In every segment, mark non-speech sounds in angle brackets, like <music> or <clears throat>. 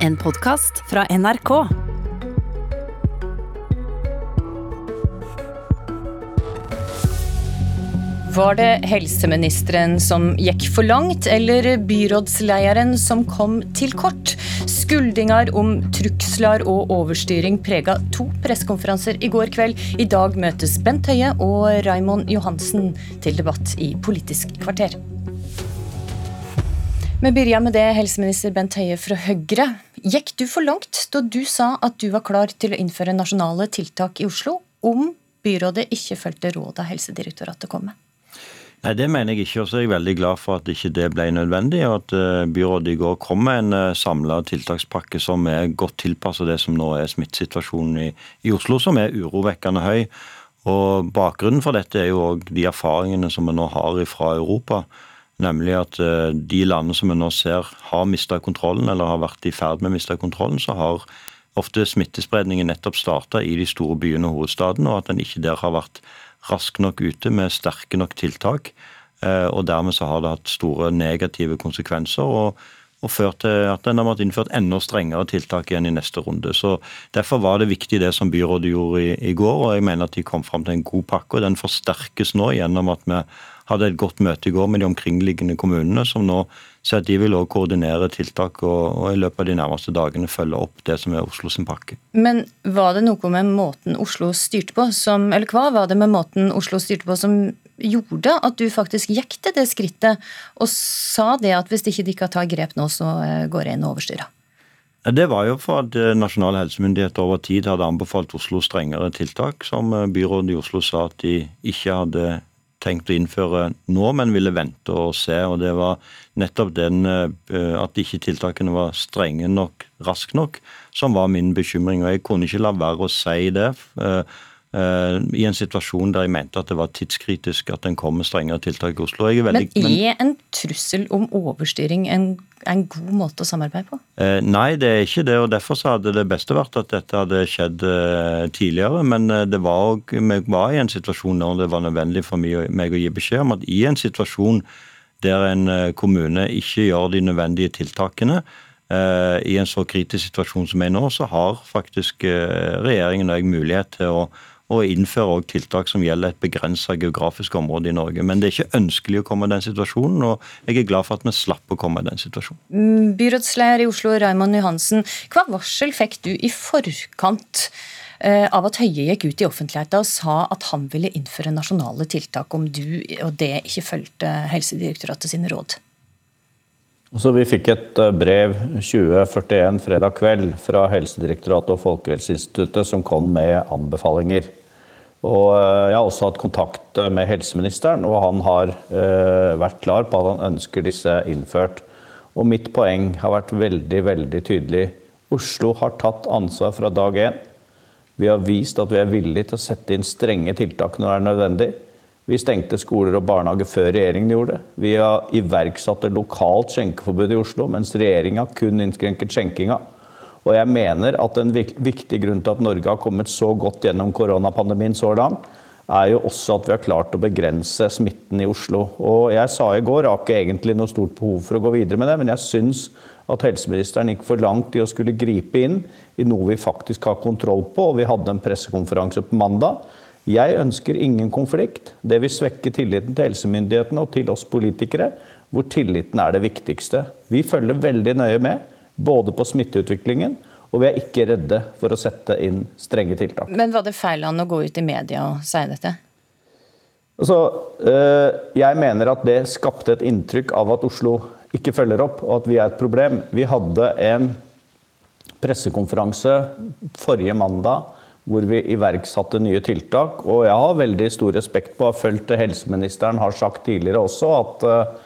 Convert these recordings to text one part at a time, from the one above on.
En podkast fra NRK. Var det helseministeren som gikk for langt, eller byrådslederen som kom til kort? Skuldingar om trukslar og overstyring prega to pressekonferanser i går kveld. I dag møtes Bent Høie og Raimond Johansen til debatt i Politisk kvarter. Vi begynner med det, helseminister Bent Høie fra Høyre. Gikk du for langt da du sa at du var klar til å innføre nasjonale tiltak i Oslo om byrådet ikke fulgte rådet Helsedirektoratet kom med? Nei, Det mener jeg ikke. og så er jeg veldig glad for at ikke det ble nødvendig, og at eh, byrådet i går kom med en eh, samla tiltakspakke som er godt tilpasset det som nå er smittesituasjonen i, i, Oslo, som er urovekkende høy. Og Bakgrunnen for dette er jo òg de erfaringene som vi nå har fra Europa. Nemlig at eh, de landene som vi nå ser har mista kontrollen, eller har vært i ferd med å miste kontrollen, så har ofte smittespredningen nettopp starta i de store byene og hovedstaden, og at den ikke der har vært rask nok ute med sterke nok tiltak. Eh, og dermed så har det hatt store negative konsekvenser. og, og ført til at en har måttet innført enda strengere tiltak igjen i neste runde. Så Derfor var det viktig det som byrådet gjorde i, i går, og jeg mener at de kom fram til en god pakke. og Den forsterkes nå gjennom at vi hadde et godt møte i går med de omkringliggende kommunene, som nå sier at de vil også koordinere tiltak og, og, i løpet av de nærmeste dagene følge opp det som er Oslo sin pakke. Men var det noe med måten Oslo styrte på, som, eller hva var det med måten Oslo styrte på som gjorde at du faktisk gikk til det skrittet og sa det at hvis ikke de kan ta grep nå, så eh, går jeg inn og overstyrer? Det var jo for at eh, nasjonale helsemyndigheter over tid hadde anbefalt Oslo strengere tiltak, som eh, byrådet i Oslo sa at de ikke hadde tenkt å innføre nå, men ville vente og se. og Det var nettopp den eh, at ikke tiltakene var strenge nok raskt nok, som var min bekymring. og Jeg kunne ikke la være å si det. Eh, I en situasjon der jeg mente at det var tidskritisk at en kom med strengere tiltak i Oslo. Veldig, men er en trussel om overstyring en en god måte å samarbeide på? Eh, nei, det er ikke det. og Derfor hadde det beste vært at dette hadde skjedd eh, tidligere. Men det var, vi var i en situasjon når det var nødvendig for meg å gi beskjed om at i en situasjon der en kommune ikke gjør de nødvendige tiltakene, eh, i en så kritisk situasjon som er nå, så har faktisk regjeringen og jeg mulighet til å og innføre tiltak som gjelder et begrensa geografisk område i Norge. Men det er ikke ønskelig å komme i den situasjonen, og jeg er glad for at vi slapp å komme i den situasjonen. Mm, byrådsleder i Oslo, Raymond Johansen. Hva varsel fikk du i forkant eh, av at Høie gikk ut i offentligheten og sa at han ville innføre nasjonale tiltak om du og det ikke fulgte Helsedirektoratet sine råd? Så vi fikk et eh, brev 2041 fredag kveld fra Helsedirektoratet og Folkehelseinstituttet som kom med anbefalinger. Og eh, jeg har også hatt kontakt eh, med helseministeren, og han har eh, vært klar på at han ønsker disse innført. Og mitt poeng har vært veldig, veldig tydelig. Oslo har tatt ansvar fra dag én. Vi har vist at vi er villige til å sette inn strenge tiltak når det er nødvendig. Vi stengte skoler og barnehager før regjeringen gjorde det. Vi har iverksatt et lokalt skjenkeforbud i Oslo, mens regjeringa kun innskrenket skjenkinga. Og jeg mener at en viktig grunn til at Norge har kommet så godt gjennom koronapandemien så langt, er jo også at vi har klart å begrense smitten i Oslo. Og jeg sa i går, jeg har ikke egentlig noe stort behov for å gå videre med det, men jeg syns at helseministeren gikk for langt i å skulle gripe inn i noe vi faktisk har kontroll på. Og vi hadde en pressekonferanse på mandag. Jeg ønsker ingen konflikt. Det vil svekke tilliten til helsemyndighetene og til oss politikere, hvor tilliten er det viktigste. Vi følger veldig nøye med både på smitteutviklingen og vi er ikke redde for å sette inn strenge tiltak. Men var det feil an å gå ut i media og si dette? Altså, eh, jeg mener at det skapte et inntrykk av at Oslo ikke følger opp, og at vi er et problem. Vi hadde en pressekonferanse forrige mandag hvor vi iverksatte nye tiltak. Og jeg har veldig stor respekt på, og har fulgt det helseministeren har sagt tidligere også, at eh,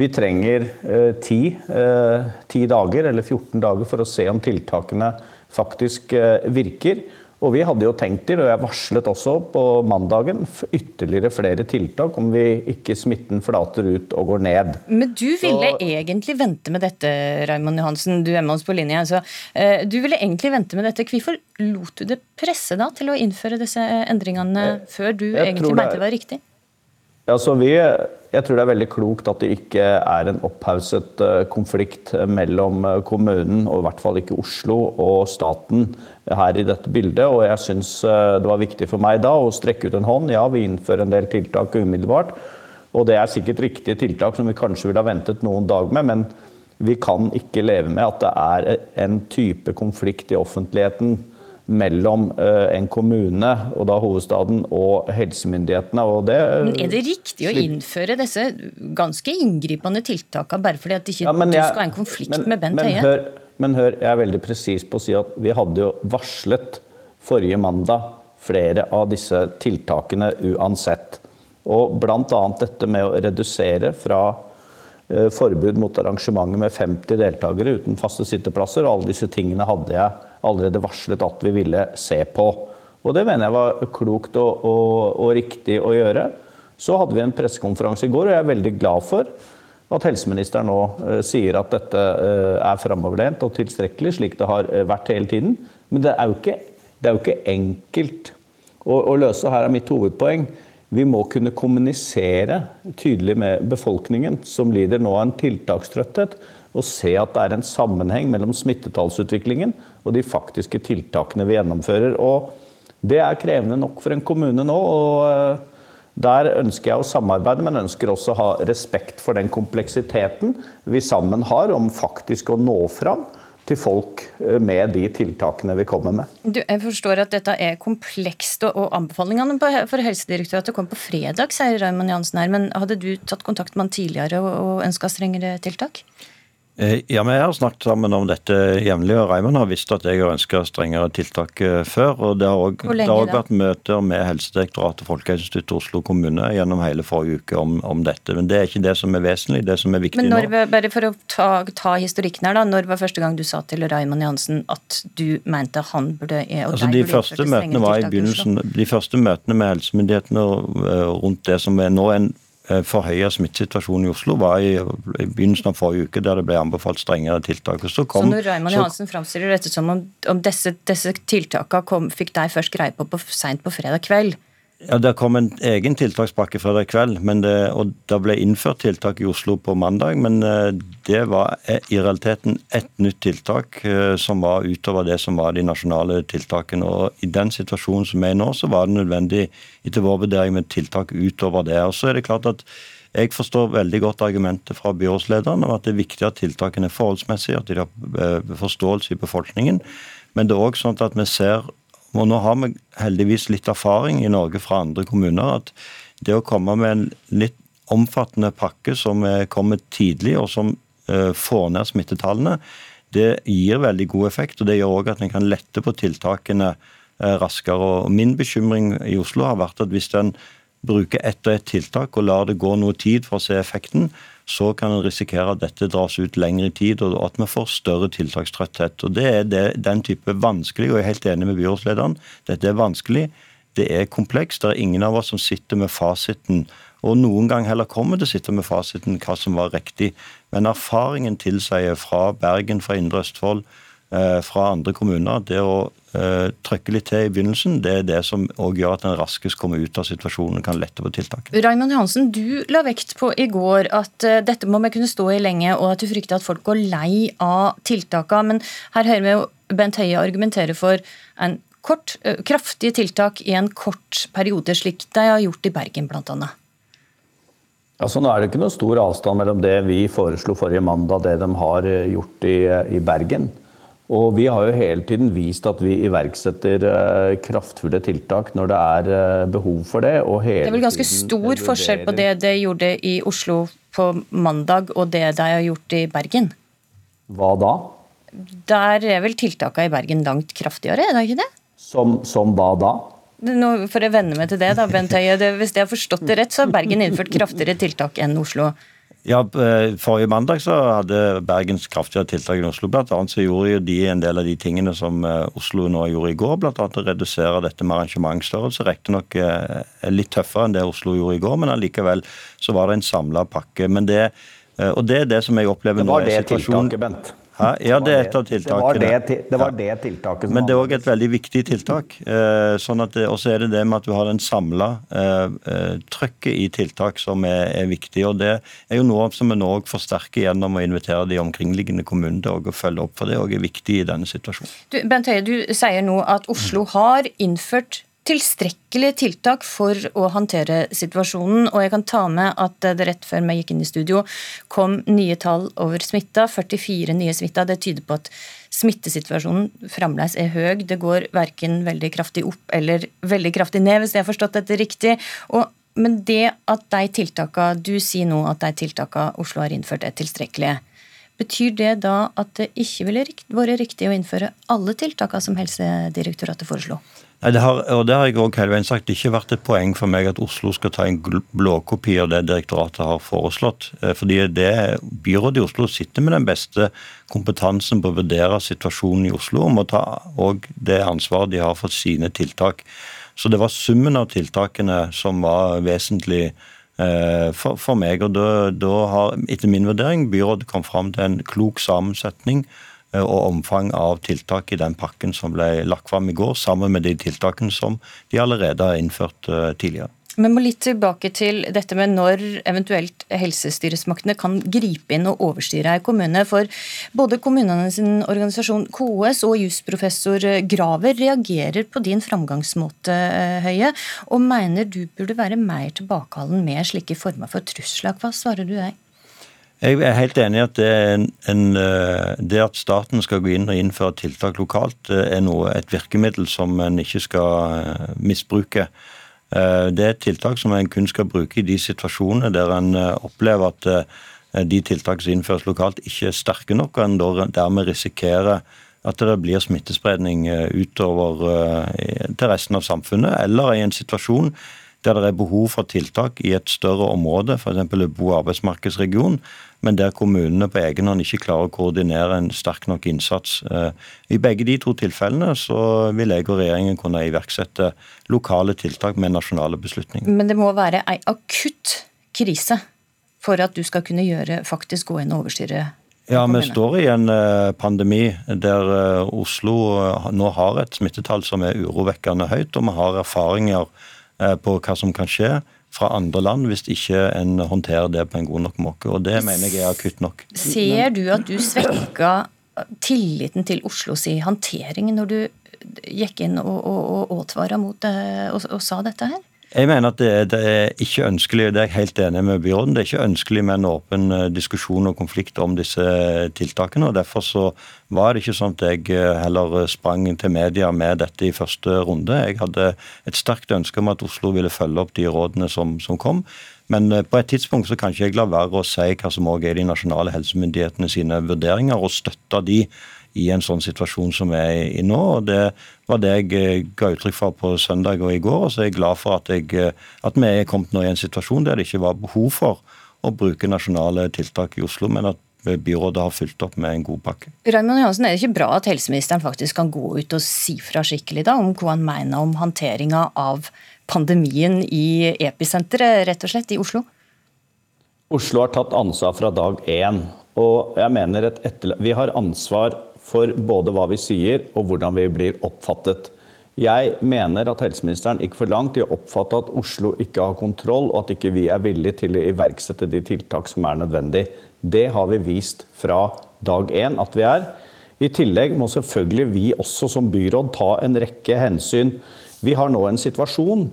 vi trenger eh, ti, eh, dager eller 14 dager for å se om tiltakene faktisk eh, virker. Og vi hadde jo tenkt til, og jeg varslet også på mandagen, ytterligere flere tiltak om vi ikke smitten flater ut og går ned. Men du ville Så, egentlig vente med dette, Raymond Johansen. Du er med oss på linje. Altså, du ville egentlig vente med dette. Hvorfor lot du det presse da til å innføre disse endringene før du egentlig mente det var riktig? Ja, så vi, jeg tror det er veldig klokt at det ikke er en opphauset eh, konflikt mellom eh, kommunen, og i hvert fall ikke Oslo, og staten her i dette bildet. Og jeg syns eh, det var viktig for meg da å strekke ut en hånd. Ja, vi innfører en del tiltak umiddelbart. Og det er sikkert riktige tiltak som vi kanskje ville ha ventet noen dag med, men vi kan ikke leve med at det er en type konflikt i offentligheten mellom eh, en kommune, og da hovedstaden, og helsemyndighetene. Og det, men er det riktig å innføre disse ganske inngripende tiltakene bare fordi at ikke ja, du skal ha en konflikt men, med Bent Høie? Hør, men hør, jeg er veldig presis på å si at vi hadde jo varslet forrige mandag flere av disse tiltakene uansett. Og bl.a. dette med å redusere fra eh, forbud mot arrangementer med 50 deltakere uten faste sitteplasser. og Alle disse tingene hadde jeg allerede varslet at vi ville se på. Og det mener jeg var klokt og, og, og riktig å gjøre. Så hadde vi en pressekonferanse i går, og jeg er veldig glad for at helseministeren nå uh, sier at dette uh, er framoverlent og tilstrekkelig, slik det har uh, vært hele tiden. Men det er jo ikke, er jo ikke enkelt å, å, løse. Her er mitt hovedpoeng. Vi må kunne kommunisere tydelig med befolkningen, som lider nå av en tiltakstrøtthet og se at det er en sammenheng mellom smittetallsutviklingen og de faktiske tiltakene vi gjennomfører. Og det er krevende nok for en kommune nå. og eh, Der ønsker jeg å samarbeide, men ønsker også å ha respekt for den kompleksiteten vi sammen har om faktisk å nå fram til folk eh, med de tiltakene vi kommer med. Du, jeg forstår at dette er komplekst, og anbefalingene for Helsedirektoratet kom på fredag, sier Raymond Jansen her. Men hadde du tatt kontakt med han tidligere og ønska strengere tiltak? Eh, ja, Vi har snakket sammen om dette jevnlig, og Raymond har visst at jeg har ønska strengere tiltak eh, før. og Det har òg vært møter med Helsedirektoratet og Folkehelseinstituttet Oslo kommune gjennom hele forrige uke om, om, dette. Men det er ikke det som er vesentlig. Det som er viktig Men når, nå Bare for å ta, ta, historikken her, da. Når var første gang du sa til Raymond Jansen at du mente han burde og altså, de første møtene var i begynnelsen, De første møtene med helsemyndighetene eh, rundt det som er nå en Eh, forhøya smittesituasjonen i Oslo var i, i, begynnelsen av forrige uke, der det ble anbefalt strengere tiltak. Så, kom, så når Raymond Johansen framstiller dette som om, om disse, disse tiltakene fikk deg først greie på, på seint på fredag kveld, ja, Det kom en egen tiltakspakke fredag kveld, det, og det ble innført tiltak i Oslo på mandag. Men eh, det var eh, i realiteten ett nytt tiltak eh, som var utover det som var de nasjonale tiltakene. Og I den situasjonen som er nå, så var det nødvendig etter vår vurdering med tiltak utover det. Og så er det klart at jeg forstår veldig godt argumentet fra byrådslederen om at det er viktig at tiltakene er forholdsmessige, at de har forståelse i befolkningen. Men det er også sånn at vi ser og nå har vi heldigvis litt erfaring i Norge fra andre kommuner. at det å komme med en litt omfattende pakke som kommer tidlig, og som eh, får ned smittetallene, det gir veldig god effekt. og Det gjør òg at en kan lette på tiltakene eh, raskere. Og Min bekymring i Oslo har vært at hvis en bruker ett og ett tiltak og lar det gå noe tid for å se effekten, så kan en risikere at dette dras ut lengre i tid, og at vi får større tiltakstrøtthet. Og Det er det, den type vanskelig, og jeg er helt enig med byrådslederen. Dette er vanskelig, det er komplekst. Det er ingen av oss som sitter med fasiten. Og noen gang heller kommer til å sitte med fasiten hva som var riktig. Men erfaringen tilsier fra Bergen, fra Indre Østfold, eh, fra andre kommuner, det å uh, trykke litt til i begynnelsen, det er det som også gjør at en raskest kommer ut av situasjonen og kan lette på tiltak. Raymond Johansen, du la vekt på i går at uh, dette må vi kunne stå i lenge, og at du frykter at folk går lei av tiltakene. Men her hører vi jo Bent Høie argumentere for en kort, uh, kraftige tiltak i en kort periode, slik de har gjort i Bergen bl.a. Altså, nå er det ikke noe stor avstand mellom det vi foreslo forrige mandag, det de har gjort i, i Bergen. Og vi har jo hele tiden vist at vi iverksetter uh, kraftfulle tiltak når det er uh, behov for det. det er vel ganske stor forskjell på det de gjorde i Oslo på mandag og det de har gjort i Bergen? Hva da? Der er vel tiltakene i Bergen langt kraftigere, er det ikke det? Som, som hva da? Nå får jeg venne meg til det, da, Bent Høie. Hvis jeg har forstått det rett, så har Bergen innført kraftigere tiltak enn Oslo. Ja, eh, Forrige mandag så hadde Bergens kraftigere tiltak i Oslo. Blant annet så gjorde de en del av de tingene som eh, Oslo nå gjorde i går. Annet å redusere dette med arrangementsstørrelse. Riktignok eh, litt tøffere enn det Oslo gjorde i går, men allikevel så var det en samla pakke. Men det, og det er det som jeg opplever nå. Det var det tiltaket, Bent. Hæ? Ja, det er et av tiltakene. Det var det, det, var det tiltaket som Men det er òg et veldig viktig tiltak. Eh, sånn at Og så er det det med at du har den samla eh, eh, trøkket i tiltak som er, er, viktig. og Det er jo noe som vi nå forsterker gjennom å invitere de omkringliggende kommunene til å følge opp. for Det er viktig i denne situasjonen. Du, Bent Høie, du sier nå at Oslo har innført tilstrekkelige tiltak for å håndtere situasjonen. Og jeg kan ta med at det rett før vi gikk inn i studio kom nye tall over smitta. 44 nye smitta. Det tyder på at smittesituasjonen fremdeles er høy. Det går verken veldig kraftig opp eller veldig kraftig ned, hvis jeg har forstått dette riktig. Og, men det at de tiltakene, du sier nå at de tiltakene Oslo har innført, er tilstrekkelige. Betyr det da at det ikke ville vært riktig å innføre alle tiltakene som Helsedirektoratet foreslo? Nei, det har, og det har jeg også hele veien sagt, det ikke vært et poeng for meg at Oslo skal ta en blåkopi av det direktoratet har foreslått. Eh, fordi det Byrådet i Oslo sitter med den beste kompetansen på å vurdere situasjonen i Oslo, og må ta og det ansvaret de har for sine tiltak. Så det var summen av tiltakene som var vesentlig eh, for, for meg. Og da, da har, etter min vurdering, byrådet kommet fram til en klok sammensetning og omfang av tiltak i den pakken som ble lagt fram i går, sammen med de tiltakene som de allerede har innført eh, tidligere. Vi må litt tilbake til dette med når eventuelt helsestyresmaktene kan gripe inn og overstyre ei kommune. For både kommunene sin organisasjon KS og jusprofessor Graver reagerer på din framgangsmåte, eh, Høie, og mener du burde være mer tilbakeholden med slike former for trusler. Hva svarer du deg? Jeg er helt enig i at det, en, en, eh, det, at staten skal gå inn og innføre tiltak lokalt, eh, er noe, et virkemiddel som en ikke skal eh, misbruke. Det er et tiltak som en kun skal bruke i de situasjonene der en opplever at de tiltak som innføres lokalt, ikke er sterke nok, og en dermed risikerer at det blir smittespredning utover til resten av samfunnet, eller i en situasjon der det er behov for tiltak i et større område, f.eks. bo- og arbeidsmarkedsregion, men der kommunene på egen hånd ikke klarer å koordinere en sterk nok innsats. Eh, I begge de to tilfellene så vil jeg og regjeringen kunne iverksette lokale tiltak med nasjonale beslutninger. Men det må være ei akutt krise for at du skal kunne gjøre, faktisk gå inn og overstyre ja, vi står i en eh, pandemi der eh, Oslo nå har et smittetall som er urovekkende høyt, og vi har erfaringer på hva som kan skje fra andre land hvis ikke en håndterer det på en god nok måte. Og det mener jeg er akutt nok. Ser du at du svekka tilliten til Oslos håndtering når du gikk inn og, og, og mot det og, og sa dette her? Jeg mener at det, det, er ikke ønskelig, det er jeg helt enig med byråden, det er ikke ønskelig med en åpen eh, diskusjon og konflikt om disse tiltakene. og Derfor så var det ikke sånn at jeg eh, heller sprang til media med dette i første runde. Jeg hadde et sterkt ønske om at Oslo ville følge opp de rådene som, som kom. Men eh, på et tidspunkt så kan ikke jeg la være å si hva som òg er de nasjonale helsemyndighetene sine vurderinger, og støtte de i en sånn situasjon som vi er i nå. og Det var det jeg eh, ga uttrykk for på søndag og i går. og så er jeg glad for at, jeg, eh, at vi er kommet nå i en situasjon der det ikke var behov for å bruke nasjonale tiltak i Oslo, men at byrådet har fulgt opp med en god pakke. Raymond Johansen, Er det ikke bra at helseministeren faktisk kan gå ut og si fra skikkelig da, om hva han mener om håndteringa av pandemien i episenteret, rett og slett, i Oslo? Oslo har tatt ansvar fra dag én. Og jeg mener et etter, vi har ansvar for både hva vi sier og hvordan vi blir oppfattet. Jeg mener at helseministeren gikk for langt i å oppfatte at Oslo ikke har kontroll, og at ikke vi er villige til å iverksette de tiltak som er nødvendig. Det har vi vist fra dag én at vi er. I tillegg må selvfølgelig vi også som byråd ta en rekke hensyn. Vi har nå en situasjon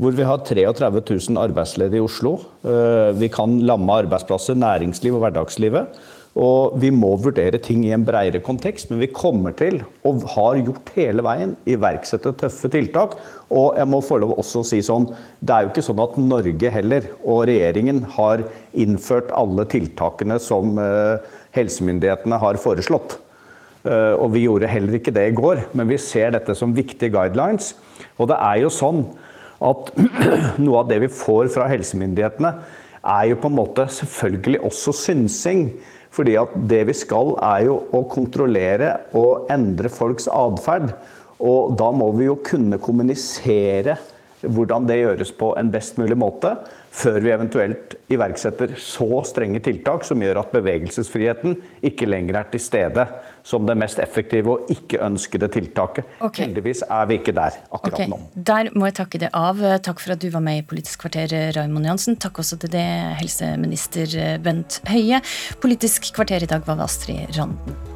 hvor vi har 33 000 arbeidsledige i Oslo. Eh, vi kan lamme arbeidsplasser, næringsliv og hverdagslivet. Og vi må vurdere ting i en bredere kontekst, men vi kommer til, og har gjort hele veien, iverksette tøffe tiltak. Og jeg må få lov også å si sånn, det er jo ikke sånn at Norge heller, og regjeringen, har innført alle tiltakene som uh, helsemyndighetene har foreslått. Uh, og vi gjorde heller ikke det i går, men vi ser dette som viktige guidelines. Og det er jo sånn at <clears throat> noe av det vi får fra helsemyndighetene, er jo på en måte selvfølgelig også synsing. Fordi at det vi skal, er jo å kontrollere og endre folks atferd. Og da må vi jo kunne kommunisere hvordan det gjøres på en best mulig måte, før vi eventuelt iverksetter så strenge tiltak som gjør at bevegelsesfriheten ikke lenger er til stede som det mest effektive og ikke ønskede tiltaket. Okay. Heldigvis er vi ikke der akkurat okay. nå. Der må jeg takke det av. Takk for at du var med i Politisk kvarter, Raymond Jansen. Takk også til det, helseminister Bent Høie. Politisk kvarter i dag var ved Astrid Randen.